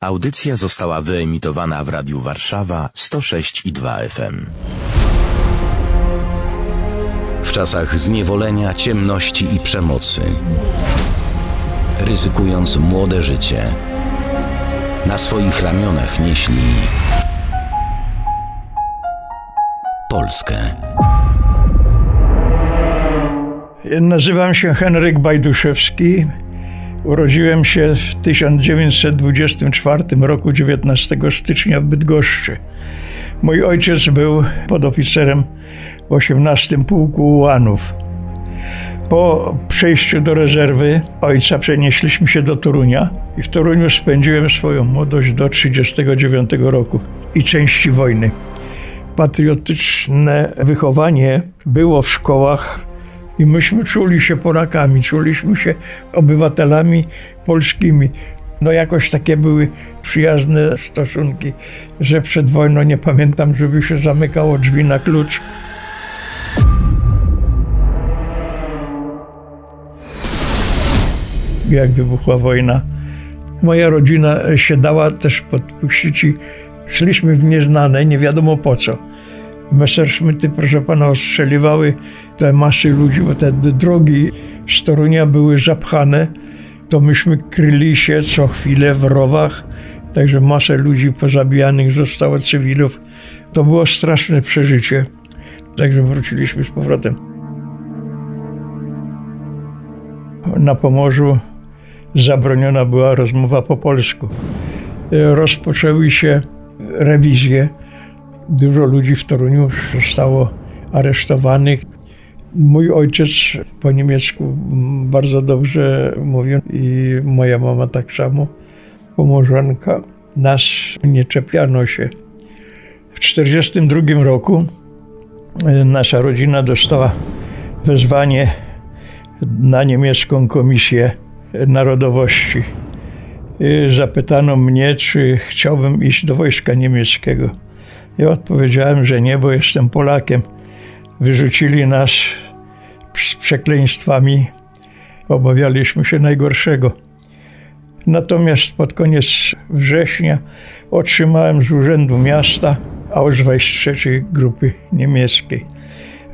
Audycja została wyemitowana w Radiu Warszawa 106 i 2 FM. W czasach zniewolenia, ciemności i przemocy, ryzykując młode życie, na swoich ramionach nieśli Polskę. Nazywam się Henryk Bajduszewski. Urodziłem się w 1924 roku 19 stycznia w Bydgoszczy. Mój ojciec był podoficerem w 18 Pułku Ułanów. Po przejściu do rezerwy ojca przenieśliśmy się do Torunia i w Toruniu spędziłem swoją młodość do 1939 roku i części wojny. Patriotyczne wychowanie było w szkołach i myśmy czuli się Polakami, czuliśmy się obywatelami polskimi. No jakoś takie były przyjazne stosunki, że przed wojną nie pamiętam, żeby się zamykało drzwi na klucz. Jak wybuchła wojna, moja rodzina się dała też podpuścić i szliśmy w nieznane, nie wiadomo po co. Messerschmitty, proszę pana, ostrzeliwały te masy ludzi, bo te drogi z Torunia były zapchane, to myśmy kryli się co chwilę w rowach, także masę ludzi pozabijanych zostało, cywilów. To było straszne przeżycie, także wróciliśmy z powrotem. Na Pomorzu zabroniona była rozmowa po polsku. Rozpoczęły się rewizje Dużo ludzi w Toruniu zostało aresztowanych. Mój ojciec po niemiecku bardzo dobrze mówił i moja mama tak samo, pomorzanka. Nas nie czepiano się. W 1942 roku e, nasza rodzina dostała wezwanie na niemiecką komisję narodowości. E, zapytano mnie, czy chciałbym iść do wojska niemieckiego. Ja odpowiedziałem, że nie, bo jestem Polakiem. Wyrzucili nas z przekleństwami. Obawialiśmy się najgorszego. Natomiast pod koniec września otrzymałem z Urzędu Miasta Ausweis III Grupy Niemieckiej.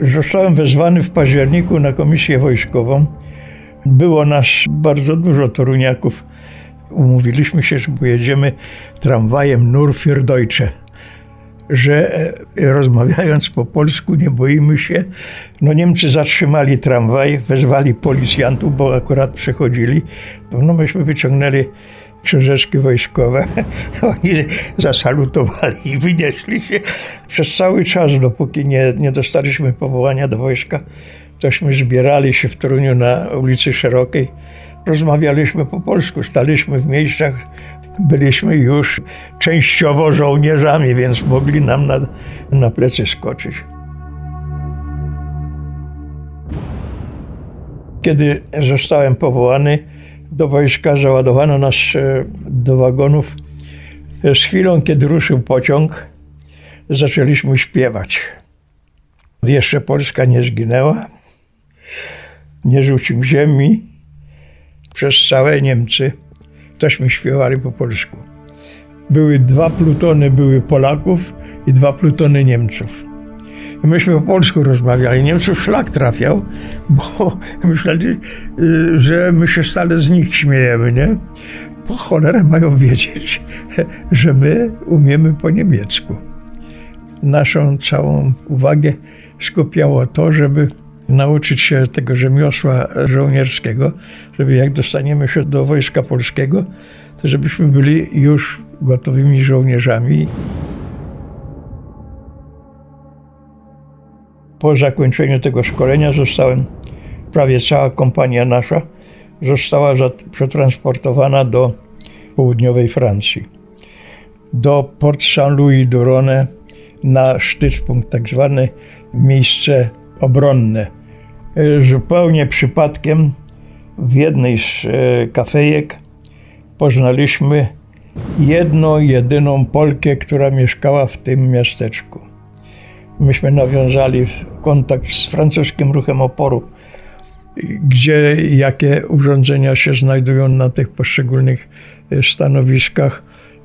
Zostałem wezwany w październiku na komisję wojskową. Było nas bardzo dużo toruniaków. Umówiliśmy się, że pojedziemy tramwajem Nur für Deutsche że e, rozmawiając po polsku nie boimy się. No Niemcy zatrzymali tramwaj, wezwali policjantów, bo akurat przechodzili. No myśmy wyciągnęli książeczki wojskowe. Oni zasalutowali i wynieśli się. Przez cały czas, dopóki nie, nie dostaliśmy powołania do wojska, tośmy zbierali się w Toruniu na ulicy Szerokiej. Rozmawialiśmy po polsku, staliśmy w miejscach, byliśmy już częściowo żołnierzami, więc mogli nam na, na plecy skoczyć. Kiedy zostałem powołany do wojska, załadowano nas e, do wagonów. Z chwilą, kiedy ruszył pociąg, zaczęliśmy śpiewać. Jeszcze Polska nie zginęła, nie rzucił ziemi przez całe Niemcy tośmy śpiewali po polsku. Były dwa plutony, były Polaków i dwa plutony Niemców. I myśmy po polsku rozmawiali. Niemców szlak trafiał, bo myśleli, y, że my się stale z nich śmiejemy, nie? Po cholerę mają wiedzieć, że my umiemy po niemiecku. Naszą całą uwagę skupiało to, żeby nauczyć się tego rzemiosła żołnierskiego, żeby jak dostaniemy się do Wojska Polskiego, to żebyśmy byli już gotowymi żołnierzami. Po zakończeniu tego szkolenia zostałem, prawie cała kompania nasza została przetransportowana do południowej Francji. Do Port Saint-Louis du Rhône na sztycpunkt, tak zwane miejsce obronne. E, zupełnie przypadkiem w jednej z e, kafejek poznaliśmy jedną, jedyną Polkę, która mieszkała w tym miasteczku. Myśmy nawiązali kontakt z francuskim ruchem oporu, gdzie jakie urządzenia się znajdują na tych poszczególnych e, stanowiskach.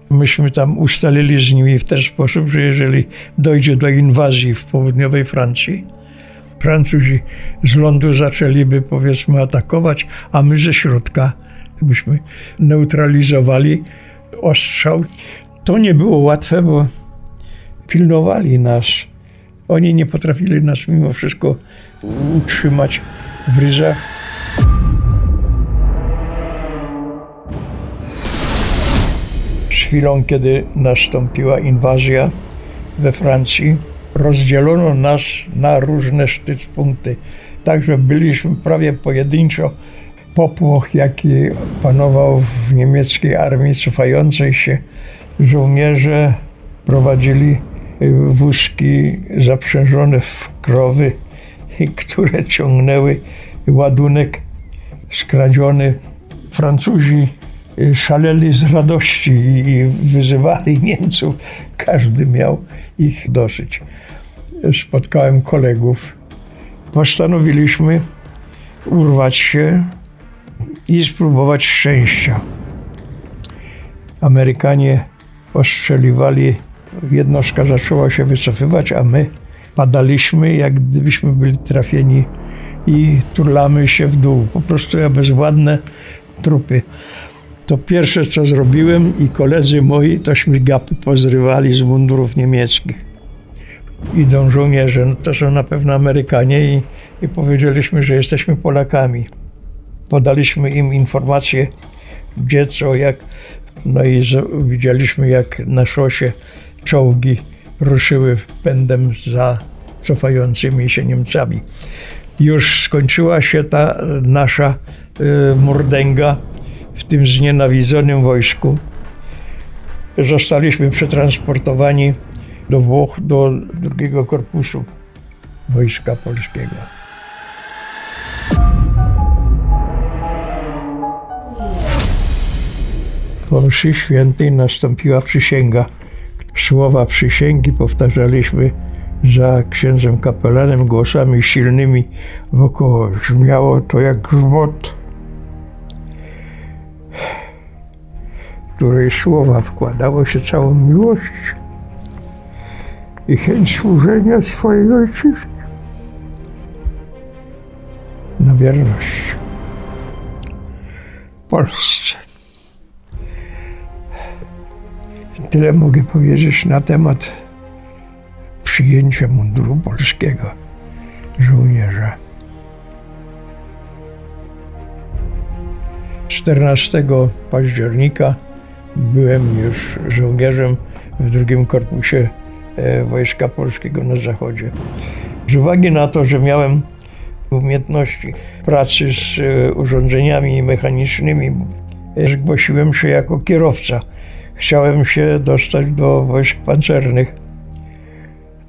Myśmy tam ustalili z nimi w ten sposób, że jeżeli dojdzie do inwazji w południowej Francji, Francuzi z lądu zaczęliby powiedzmy atakować, a my ze środka byśmy neutralizowali ostrzał. To nie było łatwe, bo pilnowali nas. Oni nie potrafili nas mimo wszystko utrzymać w ryzach. Z chwilą, kiedy nastąpiła inwazja we Francji, rozdzielono nas na różne sztycpunkty. Także byliśmy prawie pojedynczo. Popłoch, jaki panował w niemieckiej armii cofającej się, żołnierze prowadzili wózki zaprzężone w krowy, które ciągnęły ładunek skradziony. Francuzi szaleli z radości i wyzywali Niemców. Każdy miał ich dosyć. Spotkałem kolegów. Postanowiliśmy urwać się i spróbować szczęścia. Amerykanie ostrzeliwali, jednostka zaczęła się wycofywać, a my padaliśmy, jak gdybyśmy byli trafieni i turlamy się w dół. Po prostu bezwładne trupy. To pierwsze, co zrobiłem i koledzy moi, tośmy gapy pozrywali z mundurów niemieckich. Idą żołnierze, no to są na pewno Amerykanie i, i powiedzieliśmy, że jesteśmy Polakami. Podaliśmy im informacje, gdzie, co, jak. No i z, widzieliśmy, jak na szosie czołgi ruszyły pędem za cofającymi się Niemcami. Już skończyła się ta nasza y, mordęga w tym znienawidzonym wojsku. Zostaliśmy przetransportowani do Włoch, do drugiego korpusu Wojska Polskiego. Po mszy świętej nastąpiła przysięga. Słowa przysięgi powtarzaliśmy za księdzem kapelanem głosami silnymi wokoło. Brzmiało to jak grzmot której słowa wkładało się całą miłość i chęć służenia swojej ojczyźnie na wierność Polsce. Tyle mogę powiedzieć na temat przyjęcia munduru polskiego żołnierza. 14 października byłem już żołnierzem w drugim korpusie e, Wojska Polskiego na Zachodzie. Z uwagi na to, że miałem umiejętności pracy z e, urządzeniami mechanicznymi, zgłosiłem się jako kierowca. Chciałem się dostać do wojsk pancernych.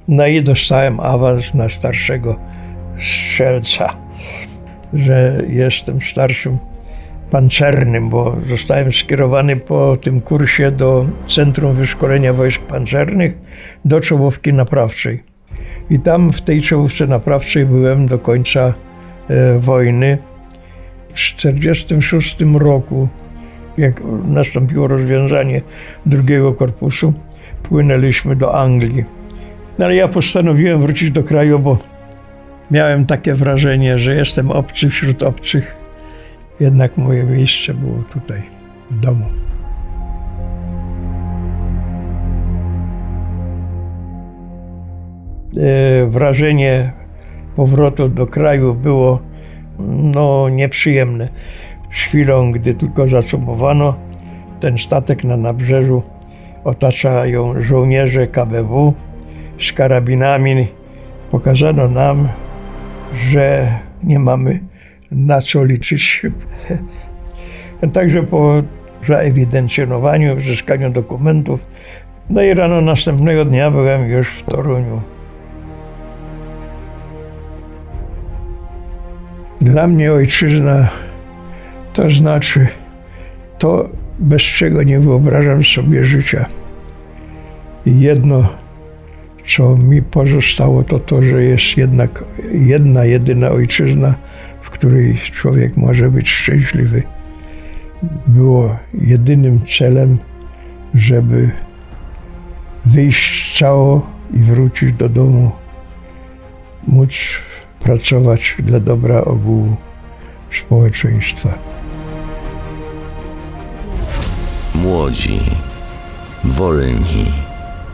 No i dostałem awans na starszego strzelca, że jestem starszym pancernym, bo zostałem skierowany po tym kursie do Centrum Wyszkolenia Wojsk Pancernych do czołówki naprawczej. I tam w tej czołówce naprawczej byłem do końca e, wojny. W 1946 roku, jak nastąpiło rozwiązanie drugiego korpusu, płynęliśmy do Anglii. No ale ja postanowiłem wrócić do kraju, bo miałem takie wrażenie, że jestem obcy wśród obcych jednak moje miejsce było tutaj, w domu. E, wrażenie powrotu do kraju było no, nieprzyjemne. Z chwilą, gdy tylko zacumowano ten statek na nabrzeżu, otaczają żołnierze KBW z karabinami. Pokazano nam, że nie mamy na co liczyć. Także po zaewidencjonowaniu, uzyskaniu dokumentów, no i rano następnego dnia byłem już w Toruniu. Dla mnie ojczyzna to znaczy to, bez czego nie wyobrażam sobie życia. I jedno, co mi pozostało, to to, że jest jednak jedna, jedyna ojczyzna, której człowiek może być szczęśliwy, było jedynym celem żeby wyjść cało i wrócić do domu, móc pracować dla dobra ogółu społeczeństwa. Młodzi, wolni,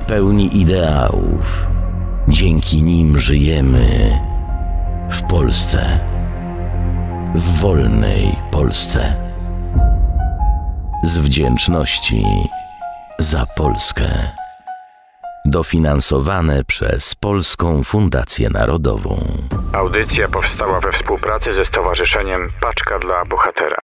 pełni ideałów. Dzięki nim żyjemy w Polsce, w wolnej Polsce. Z wdzięczności za Polskę. Dofinansowane przez Polską Fundację Narodową. Audycja powstała we współpracy ze Stowarzyszeniem Paczka dla Bohatera.